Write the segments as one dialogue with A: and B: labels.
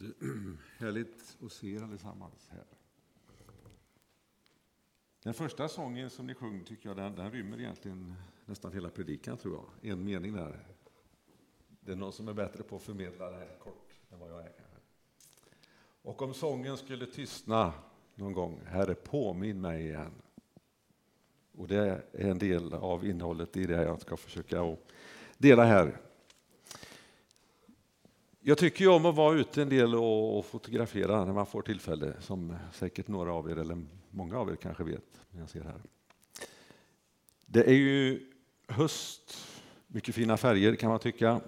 A: Härligt att se er allesammans här. Den första sången som ni sjöng tycker jag den, den rymmer egentligen nästan hela predikan tror jag. En mening där. Det är någon som är bättre på att förmedla det här kort än vad jag är. Och om sången skulle tystna någon gång, Herre påminn mig igen. Och det är en del av innehållet i det jag ska försöka dela här. Jag tycker ju om att vara ute en del och fotografera när man får tillfälle, som säkert några av er, eller många av er kanske vet, när jag ser här. Det är ju höst, mycket fina färger kan man tycka.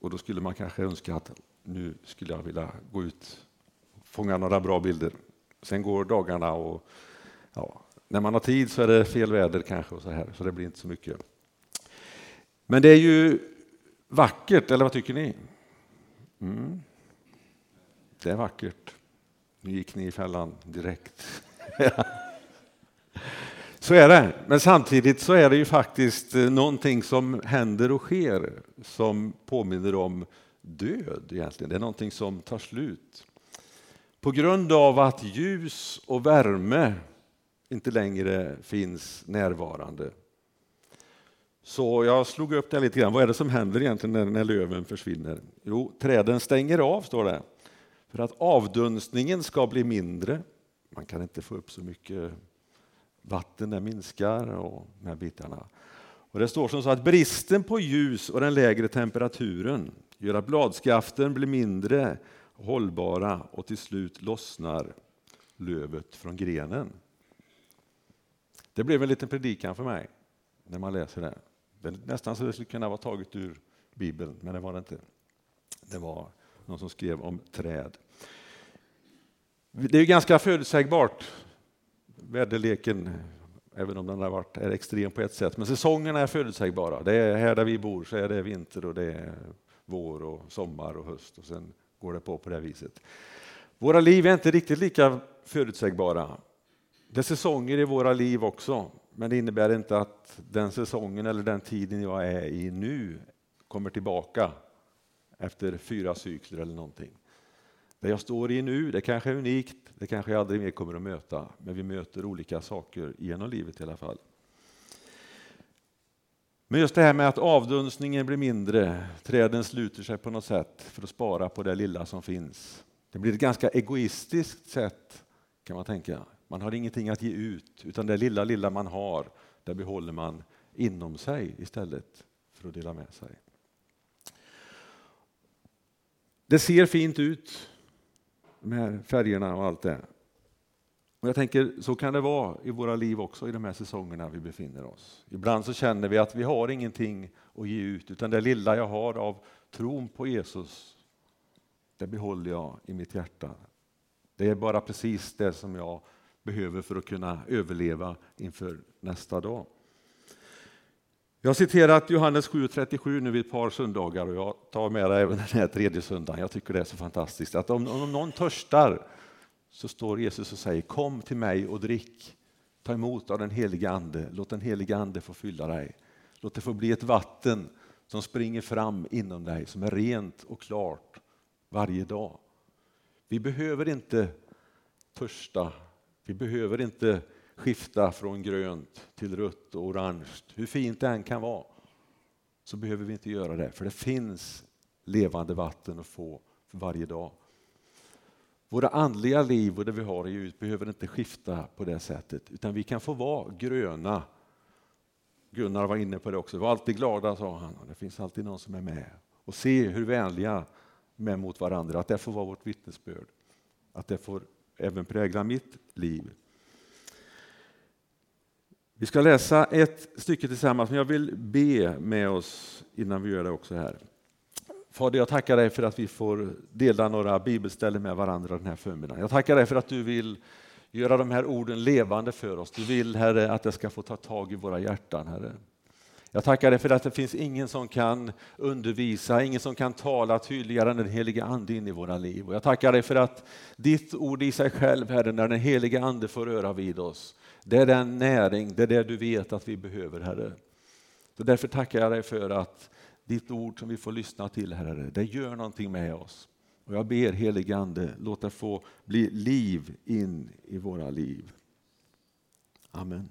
A: Och då skulle man kanske önska att nu skulle jag vilja gå ut och fånga några bra bilder. Sen går dagarna och ja, när man har tid så är det fel väder kanske och så här, så det blir inte så mycket. Men det är ju vackert, eller vad tycker ni? Mm. Det är vackert. Nu gick ni i fällan direkt. så är det. Men samtidigt så är det ju faktiskt eh, någonting som händer och sker som påminner om död egentligen. Det är någonting som tar slut. På grund av att ljus och värme inte längre finns närvarande så jag slog upp det lite grann. Vad är det som händer egentligen när, när löven försvinner? Jo, träden stänger av, står det. För att avdunstningen ska bli mindre. Man kan inte få upp så mycket vatten, det minskar och de här bitarna. Och det står som så att bristen på ljus och den lägre temperaturen gör att bladskaften blir mindre hållbara och till slut lossnar lövet från grenen. Det blev en liten predikan för mig när man läser det. Det är nästan så det skulle kunna vara taget ur Bibeln, men det var det inte. Det var någon som skrev om träd. Det är ganska förutsägbart, väderleken, även om den har varit, är extrem på ett sätt. Men säsongerna är förutsägbara. Det är här där vi bor så är det vinter och det är vår och sommar och höst och sen går det på på det viset. Våra liv är inte riktigt lika förutsägbara. Det är säsonger i våra liv också. Men det innebär inte att den säsongen eller den tiden jag är i nu kommer tillbaka efter fyra cykler eller någonting. Det jag står i nu, det kanske är unikt, det kanske jag aldrig mer kommer att möta, men vi möter olika saker genom livet i alla fall. Men just det här med att avdunstningen blir mindre, träden sluter sig på något sätt för att spara på det lilla som finns. Det blir ett ganska egoistiskt sätt kan man tänka. Man har ingenting att ge ut, utan det lilla, lilla man har, det behåller man inom sig istället för att dela med sig. Det ser fint ut, de här färgerna och allt det. Och jag tänker, så kan det vara i våra liv också i de här säsongerna vi befinner oss. Ibland så känner vi att vi har ingenting att ge ut, utan det lilla jag har av tron på Jesus, det behåller jag i mitt hjärta. Det är bara precis det som jag behöver för att kunna överleva inför nästa dag. Jag har citerat Johannes 7.37 nu vid ett par söndagar och jag tar med det även den här tredje söndagen. Jag tycker det är så fantastiskt att om, om någon törstar så står Jesus och säger kom till mig och drick. Ta emot av den helige Ande. Låt den helige Ande få fylla dig. Låt det få bli ett vatten som springer fram inom dig som är rent och klart varje dag. Vi behöver inte törsta vi behöver inte skifta från grönt till rött och orange. Hur fint det än kan vara så behöver vi inte göra det, för det finns levande vatten att få för varje dag. Våra andliga liv och det vi har i ut behöver inte skifta på det sättet, utan vi kan få vara gröna. Gunnar var inne på det också. Var alltid glada, sa han. Det finns alltid någon som är med. Och se hur vänliga vi är mot varandra. Att det får vara vårt vittnesbörd. Att det får även prägla mitt liv. Vi ska läsa ett stycke tillsammans, men jag vill be med oss innan vi gör det också här. Fader, jag tackar dig för att vi får dela några bibelställen med varandra den här förmiddagen. Jag tackar dig för att du vill göra de här orden levande för oss. Du vill, Herre, att det ska få ta tag i våra hjärtan, Herre. Jag tackar dig för att det finns ingen som kan undervisa, ingen som kan tala tydligare än den heliga Ande in i våra liv. Och jag tackar dig för att ditt ord i sig själv, Herre, när den heliga Ande får röra vid oss, det är den näring, det är det du vet att vi behöver, Herre. Så därför tackar jag dig för att ditt ord som vi får lyssna till, Herre, det gör någonting med oss. Och jag ber helige Ande, låt det få bli liv in i våra liv. Amen.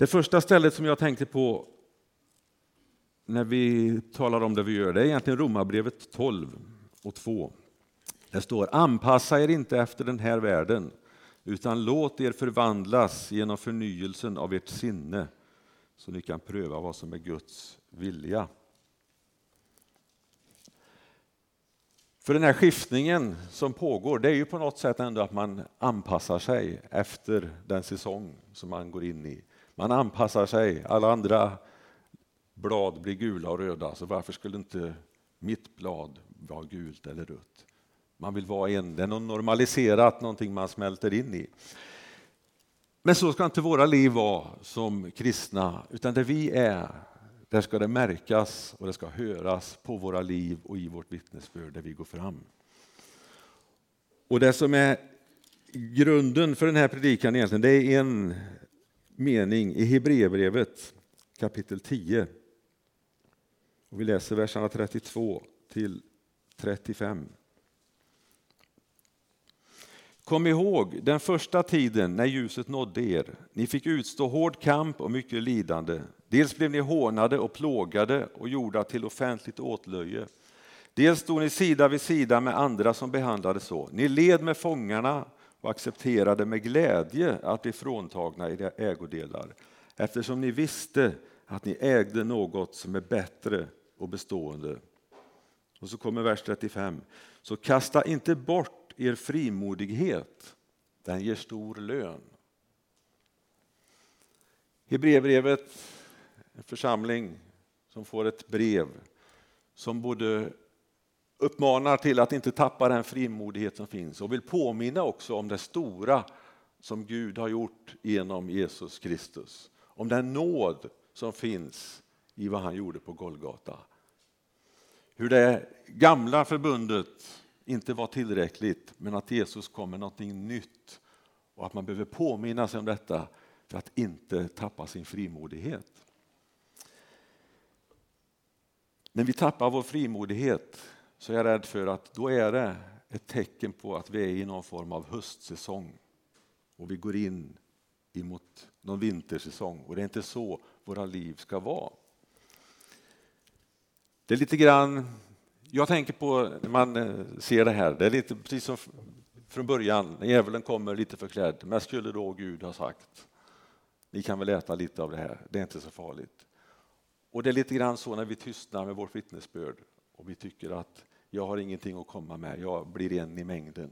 A: Det första stället som jag tänkte på när vi talar om det vi gör, det är egentligen Romarbrevet 12 och 2. Det står anpassa er inte efter den här världen utan låt er förvandlas genom förnyelsen av ert sinne så ni kan pröva vad som är Guds vilja. För den här skiftningen som pågår, det är ju på något sätt ändå att man anpassar sig efter den säsong som man går in i. Man anpassar sig, alla andra blad blir gula och röda, så varför skulle inte mitt blad vara gult eller rött? Man vill vara en, det är något normaliserat, någonting man smälter in i. Men så ska inte våra liv vara som kristna, utan där vi är, där ska det märkas och det ska höras på våra liv och i vårt vittnesbörd där vi går fram. Och det som är grunden för den här predikan egentligen, det är en mening i Hebreerbrevet kapitel 10. Och vi läser verserna 32 till 35. Kom ihåg den första tiden när ljuset nådde er. Ni fick utstå hård kamp och mycket lidande. Dels blev ni hånade och plågade och gjorda till offentligt åtlöje. Dels stod ni sida vid sida med andra som behandlades så. Ni led med fångarna och accepterade med glädje att bli fråntagna era ägodelar eftersom ni visste att ni ägde något som är bättre och bestående. Och så kommer vers 35. Så kasta inte bort er frimodighet, den ger stor lön. Hebreerbrevet, en församling som får ett brev som både uppmanar till att inte tappa den frimodighet som finns och vill påminna också om det stora som Gud har gjort genom Jesus Kristus. Om den nåd som finns i vad han gjorde på Golgata. Hur det gamla förbundet inte var tillräckligt, men att Jesus kom med någonting nytt och att man behöver påminna sig om detta för att inte tappa sin frimodighet. När vi tappar vår frimodighet så är jag rädd för att då är det ett tecken på att vi är i någon form av höstsäsong och vi går in emot någon vintersäsong och det är inte så våra liv ska vara. Det är lite grann jag tänker på när man eh, ser det här, det är lite precis som från början, när djävulen kommer lite förklädd. Men skulle då Gud ha sagt, ni kan väl äta lite av det här, det är inte så farligt. Och det är lite grann så när vi tystnar med vårt vittnesbörd och vi tycker att jag har ingenting att komma med, jag blir en i mängden.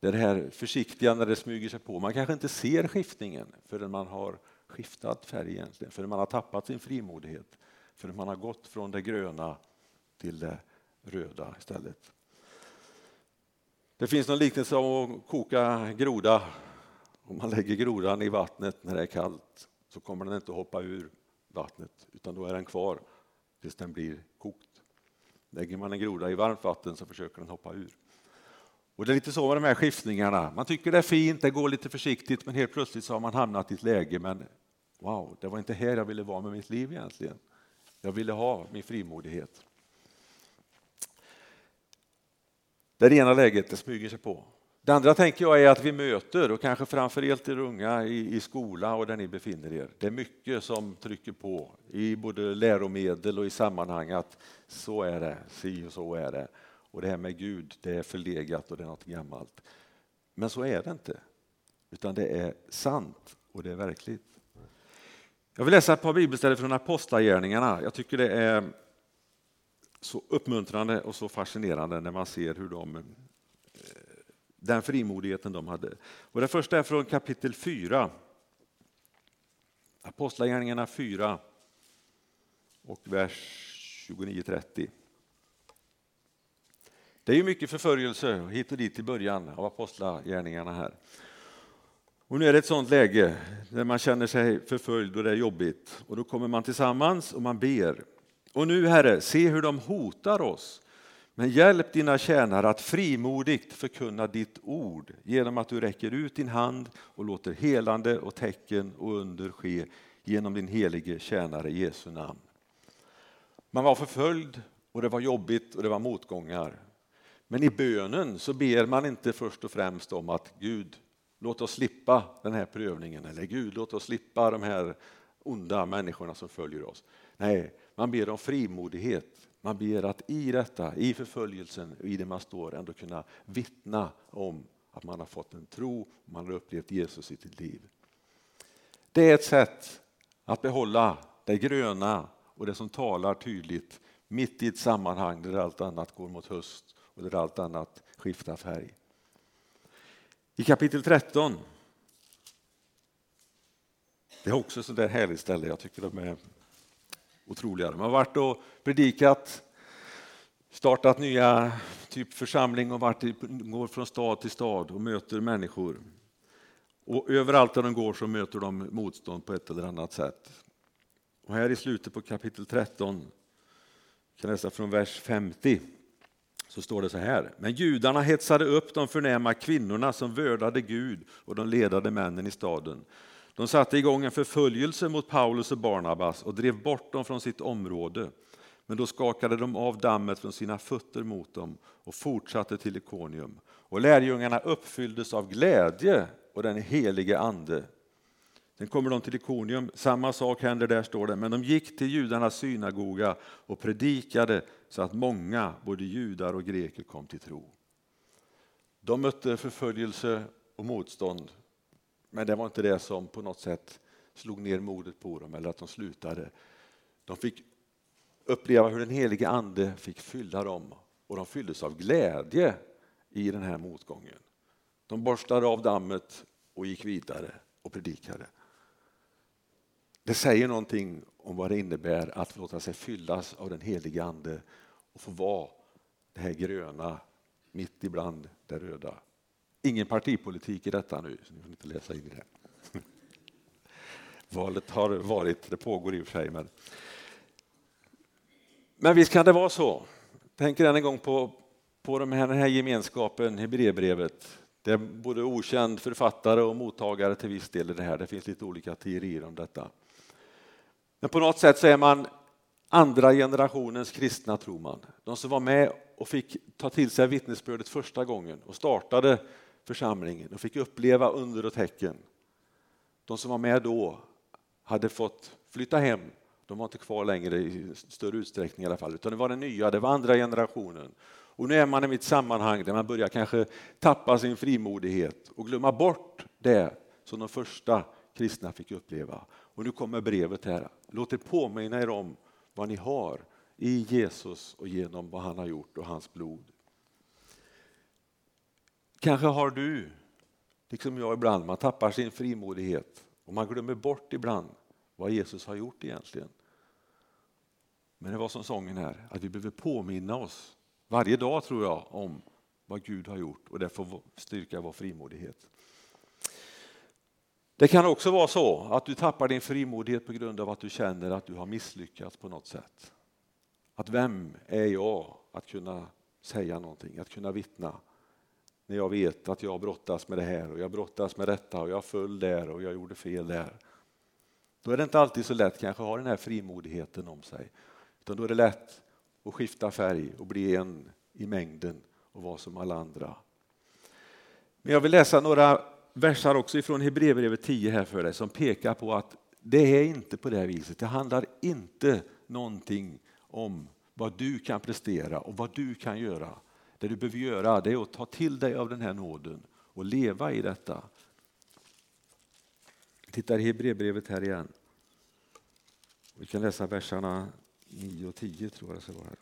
A: Det här försiktiga när det smyger sig på. Man kanske inte ser skiftningen förrän man har skiftat färg egentligen, förrän man har tappat sin frimodighet, förrän man har gått från det gröna till det röda istället. Det finns någon liknelse om att koka groda. Om man lägger grodan i vattnet när det är kallt så kommer den inte hoppa ur vattnet utan då är den kvar tills den blir. Lägger man en groda i varmt vatten så försöker den hoppa ur. Och Det är lite så med de här skiftningarna. Man tycker det är fint, det går lite försiktigt men helt plötsligt så har man hamnat i ett läge men wow, det var inte här jag ville vara med mitt liv egentligen. Jag ville ha min frimodighet. Det är det ena läget, det smyger sig på. Det andra tänker jag är att vi möter, och kanske framför allt er unga i, i skola och där ni befinner er. Det är mycket som trycker på i både läromedel och i sammanhang att så är det, si och så är det. Och det här med Gud, det är förlegat och det är något gammalt. Men så är det inte, utan det är sant och det är verkligt. Jag vill läsa ett par bibelställen från Apostlagärningarna. Jag tycker det är så uppmuntrande och så fascinerande när man ser hur de, den frimodigheten de hade. Och det första är från kapitel 4. Apostlagärningarna 4 och vers 29-30. Det är ju mycket förföljelse hit och dit i början av apostlagärningarna här. Och nu är det ett sånt läge där man känner sig förföljd och det är jobbigt. Och då kommer man tillsammans och man ber. Och nu, Herre, se hur de hotar oss. Men hjälp dina tjänare att frimodigt förkunna ditt ord genom att du räcker ut din hand och låter helande och tecken och under ske genom din helige tjänare Jesu namn. Man var förföljd och det var jobbigt och det var motgångar. Men i bönen så ber man inte först och främst om att Gud, låt oss slippa den här prövningen eller Gud, låt oss slippa de här onda människorna som följer oss. Nej, man ber om frimodighet. Man ber att i detta, i förföljelsen, i det man står, ändå kunna vittna om att man har fått en tro, man har upplevt Jesus i sitt liv. Det är ett sätt att behålla det gröna och det som talar tydligt mitt i ett sammanhang där allt annat går mot höst och där allt annat skiftar färg. I kapitel 13 det är också ett sånt där härligt ställe, jag tycker de är otroligare. De har varit och predikat, startat nya typ församling och varit, går från stad till stad och möter människor. Och överallt där de går så möter de motstånd på ett eller annat sätt. Och här i slutet på kapitel 13, kan läsa från vers 50, så står det så här. Men judarna hetsade upp de förnäma kvinnorna som vördade Gud och de ledande männen i staden. De satte igång en förföljelse mot Paulus och Barnabas och drev bort dem från sitt område. Men då skakade de av dammet från sina fötter mot dem och fortsatte till Ikonium. Och lärjungarna uppfylldes av glädje och den helige ande. Sen kommer de till Ikonium, samma sak händer där står det, men de gick till judarnas synagoga och predikade så att många, både judar och greker, kom till tro. De mötte förföljelse och motstånd men det var inte det som på något sätt slog ner modet på dem eller att de slutade. De fick uppleva hur den helige ande fick fylla dem och de fylldes av glädje i den här motgången. De borstade av dammet och gick vidare och predikade. Det säger någonting om vad det innebär att låta sig fyllas av den helige ande och få vara det här gröna mitt ibland det röda. Ingen partipolitik i detta nu, så ni får inte läsa in i det. Valet har varit, det pågår i och för sig. Men, men visst kan det vara så. Tänk än en gång på, på de här, den här gemenskapen, Hebreerbrevet. Det är både okänd författare och mottagare till viss del i det här. Det finns lite olika teorier om detta. Men på något sätt så är man andra generationens kristna, tror man. De som var med och fick ta till sig vittnesbördet första gången och startade församlingen och fick uppleva under och tecken. De som var med då hade fått flytta hem. De var inte kvar längre i större utsträckning i alla fall, utan det var den nya, det var andra generationen. Och nu är man i mitt sammanhang där man börjar kanske tappa sin frimodighet och glömma bort det som de första kristna fick uppleva. Och nu kommer brevet här. Låt er påminna er om vad ni har i Jesus och genom vad han har gjort och hans blod. Kanske har du, liksom jag ibland, man tappar sin frimodighet och man glömmer bort ibland vad Jesus har gjort egentligen. Men det var som sången här, att vi behöver påminna oss varje dag tror jag om vad Gud har gjort och det får styrka vår frimodighet. Det kan också vara så att du tappar din frimodighet på grund av att du känner att du har misslyckats på något sätt. Att vem är jag att kunna säga någonting, att kunna vittna? När jag vet att jag brottas med det här och jag brottas med detta och jag föll där och jag gjorde fel där. Då är det inte alltid så lätt kanske att ha den här frimodigheten om sig. Utan då är det lätt att skifta färg och bli en i mängden och vara som alla andra. Men jag vill läsa några versar också ifrån Hebreerbrevet 10 här för dig som pekar på att det är inte på det här viset. Det handlar inte någonting om vad du kan prestera och vad du kan göra. Det du behöver göra det är att ta till dig av den här nåden och leva i detta. Vi tittar i Hebreerbrevet här igen. Vi kan läsa verserna 9 och 10 tror jag det ska vara. Här.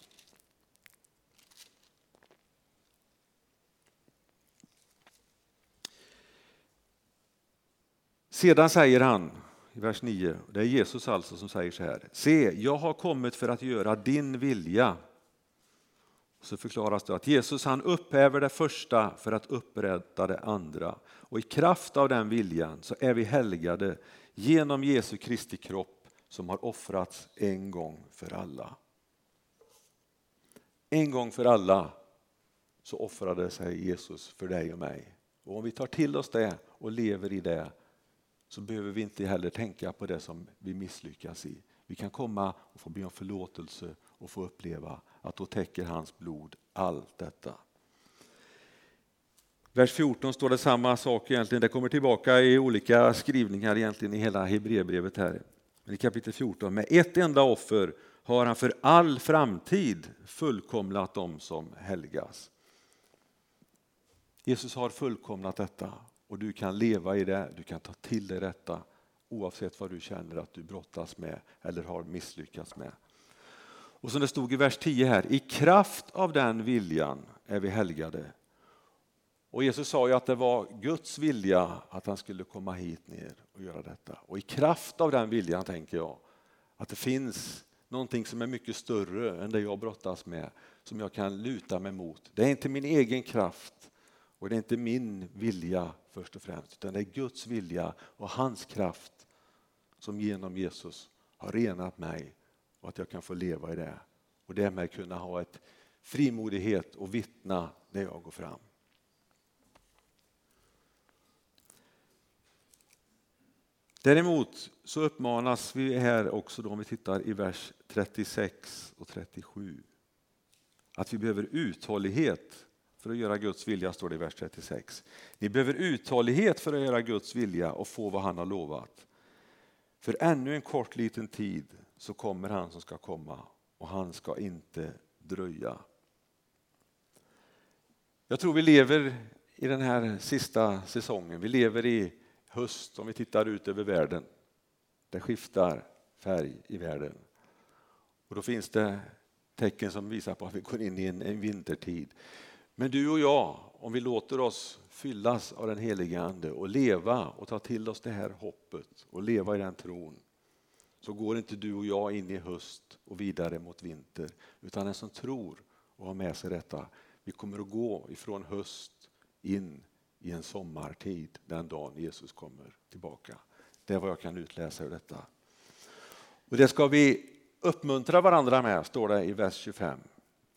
A: Sedan säger han i vers 9, det är Jesus alltså som säger så här. Se, jag har kommit för att göra din vilja så förklaras det att Jesus han upphäver det första för att upprätta det andra. Och i kraft av den viljan så är vi helgade genom Jesu Kristi kropp som har offrats en gång för alla. En gång för alla så offrade sig Jesus för dig och mig. Och om vi tar till oss det och lever i det så behöver vi inte heller tänka på det som vi misslyckas i. Vi kan komma och få be om förlåtelse och få uppleva att då täcker hans blod allt detta. Vers 14 står det samma sak egentligen. Det kommer tillbaka i olika skrivningar egentligen i hela Hebreerbrevet här. Men i kapitel 14, med ett enda offer har han för all framtid fullkomlat dem som helgas. Jesus har fullkomnat detta och du kan leva i det, du kan ta till dig detta oavsett vad du känner att du brottas med eller har misslyckats med. Och som det stod i vers 10 här, i kraft av den viljan är vi helgade. Och Jesus sa ju att det var Guds vilja att han skulle komma hit ner och göra detta. Och i kraft av den viljan tänker jag att det finns någonting som är mycket större än det jag brottas med, som jag kan luta mig mot. Det är inte min egen kraft och det är inte min vilja först och främst, utan det är Guds vilja och hans kraft som genom Jesus har renat mig och att jag kan få leva i det. Och därmed kunna ha ett frimodighet och vittna när jag går fram. Däremot så uppmanas vi här också då om vi tittar i vers 36 och 37. Att vi behöver uthållighet för att göra Guds vilja, står det i vers 36. Ni behöver uthållighet för att göra Guds vilja och få vad han har lovat. För ännu en kort liten tid så kommer han som ska komma och han ska inte dröja. Jag tror vi lever i den här sista säsongen. Vi lever i höst om vi tittar ut över världen. Det skiftar färg i världen. Och då finns det tecken som visar på att vi går in i en, en vintertid. Men du och jag, om vi låter oss fyllas av den heliga Ande och leva och ta till oss det här hoppet och leva i den tron så går inte du och jag in i höst och vidare mot vinter utan den som tror och har med sig detta, vi kommer att gå ifrån höst in i en sommartid den dagen Jesus kommer tillbaka. Det är vad jag kan utläsa ur detta. Och det ska vi uppmuntra varandra med, står det i vers 25.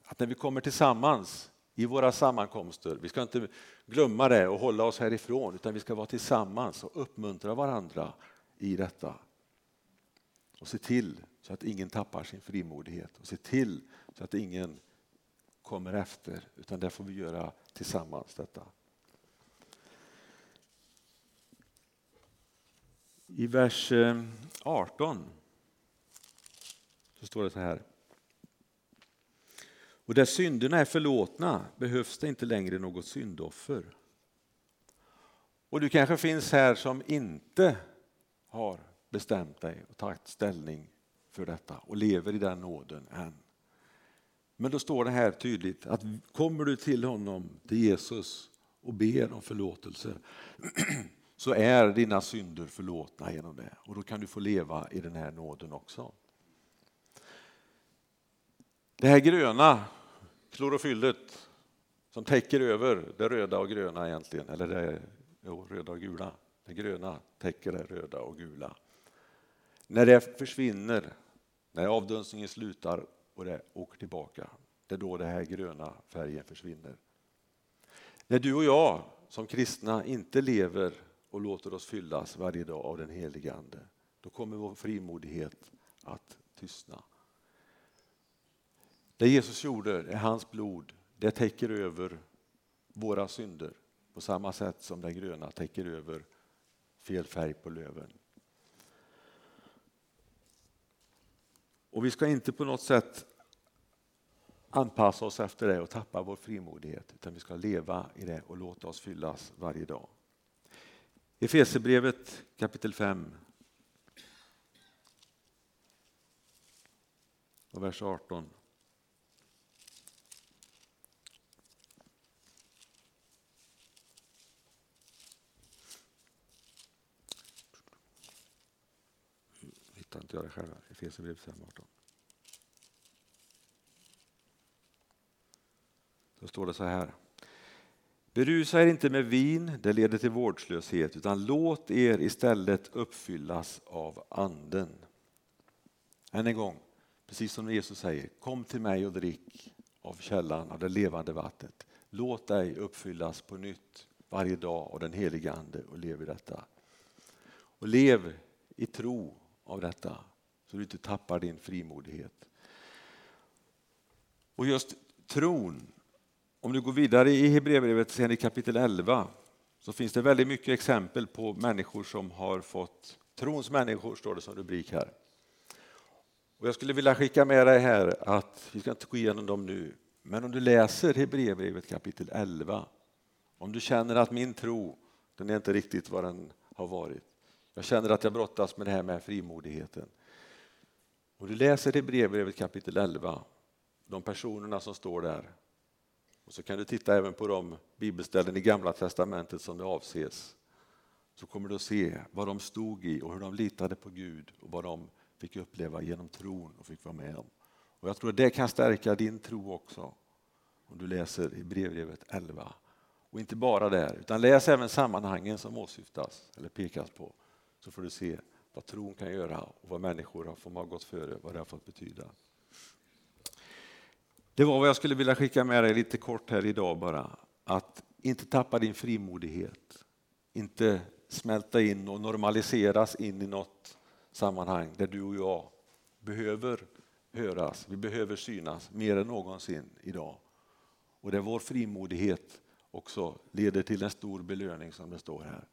A: Att när vi kommer tillsammans i våra sammankomster, vi ska inte glömma det och hålla oss härifrån, utan vi ska vara tillsammans och uppmuntra varandra i detta. Och se till så att ingen tappar sin frimodighet och se till så att ingen kommer efter, utan det får vi göra tillsammans detta. I vers eh, 18 så står det så här. Och där synderna är förlåtna behövs det inte längre något syndoffer. Och du kanske finns här som inte har bestämt dig och tagit ställning för detta och lever i den nåden än. Men då står det här tydligt att kommer du till honom, till Jesus och ber om förlåtelse så är dina synder förlåtna genom det och då kan du få leva i den här nåden också. Det här gröna klorofyllet som täcker över det röda och gröna egentligen, eller det jo, röda och gula. Det gröna täcker det röda och gula. När det försvinner, när avdunstningen slutar och det åker tillbaka, det är då den här gröna färgen försvinner. När du och jag som kristna inte lever och låter oss fyllas varje dag av den helige Ande, då kommer vår frimodighet att tystna. Det Jesus gjorde är hans blod, det täcker över våra synder på samma sätt som det gröna täcker över fel färg på löven. Och vi ska inte på något sätt anpassa oss efter det och tappa vår frimodighet utan vi ska leva i det och låta oss fyllas varje dag. Efesierbrevet kapitel 5 och vers 18. Utan att göra det själva. Efesierbrevet 5, 18. Då står det så här. Berusa er inte med vin, det leder till vårdslöshet, utan låt er istället uppfyllas av Anden. Än en gång, precis som Jesus säger, kom till mig och drick av källan av det levande vattnet. Låt dig uppfyllas på nytt varje dag av den heliga Ande och lev i detta. Och lev i tro av detta så du inte tappar din frimodighet. Och just tron, om du går vidare i Hebreerbrevet sen i kapitel 11 så finns det väldigt mycket exempel på människor som har fått, trons människor står det som rubrik här. Och jag skulle vilja skicka med dig här att, vi ska inte gå igenom dem nu, men om du läser Hebreerbrevet kapitel 11, om du känner att min tro, den är inte riktigt vad den har varit. Jag känner att jag brottas med det här med frimodigheten. Och du läser Hebreerbrevet kapitel 11, de personerna som står där. Och så kan du titta även på de bibelställen i Gamla Testamentet som det avses. Så kommer du att se vad de stod i och hur de litade på Gud och vad de fick uppleva genom tron och fick vara med om. Och jag tror att det kan stärka din tro också om du läser i brevbrevet 11. Och inte bara där, utan läs även sammanhangen som åsyftas eller pekas på. Så får du se vad tron kan göra och vad människor har, som har gått före, vad det har fått betyda. Det var vad jag skulle vilja skicka med dig lite kort här idag bara. Att inte tappa din frimodighet. Inte smälta in och normaliseras in i något sammanhang där du och jag behöver höras, vi behöver synas mer än någonsin idag. Och där vår frimodighet också leder till en stor belöning som det står här.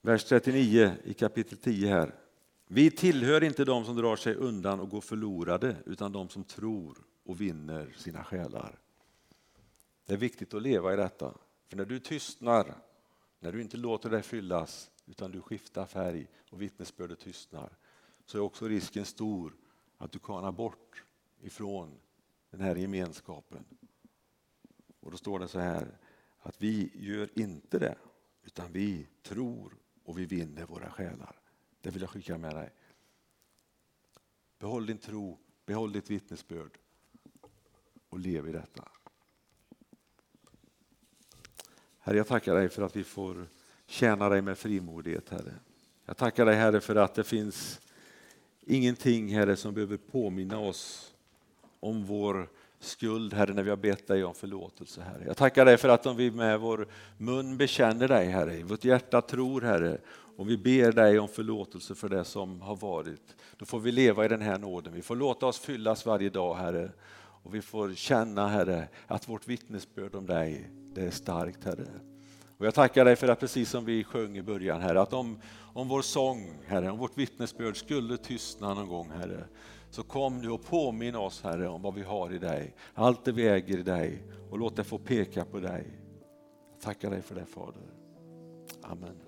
A: Vers 39 i kapitel 10 här. Vi tillhör inte de som drar sig undan och går förlorade utan de som tror och vinner sina själar. Det är viktigt att leva i detta. För när du tystnar, när du inte låter dig fyllas utan du skiftar färg och vittnesbördet tystnar så är också risken stor att du kanar bort ifrån den här gemenskapen. Och då står det så här att vi gör inte det utan vi tror och vi vinner våra själar. Det vill jag skicka med dig. Behåll din tro, behåll ditt vittnesbörd och lev i detta. Herre, jag tackar dig för att vi får tjäna dig med frimodighet, Herre. Jag tackar dig, Herre, för att det finns ingenting, Herre, som behöver påminna oss om vår skuld, Herre, när vi har bett dig om förlåtelse, Herre. Jag tackar dig för att om vi med vår mun bekänner dig, Herre, i vårt hjärta tror, Herre, om vi ber dig om förlåtelse för det som har varit, då får vi leva i den här nåden. Vi får låta oss fyllas varje dag, Herre, och vi får känna, Herre, att vårt vittnesbörd om dig, det är starkt, Herre. Och jag tackar dig för att precis som vi sjöng i början, Herre, att om, om vår sång, Herre, om vårt vittnesbörd skulle tystna någon gång, Herre, så kom du och påminn oss, Herre, om vad vi har i dig. Allt det vi äger i dig och låt det få peka på dig. Jag tackar dig för det, Fader. Amen.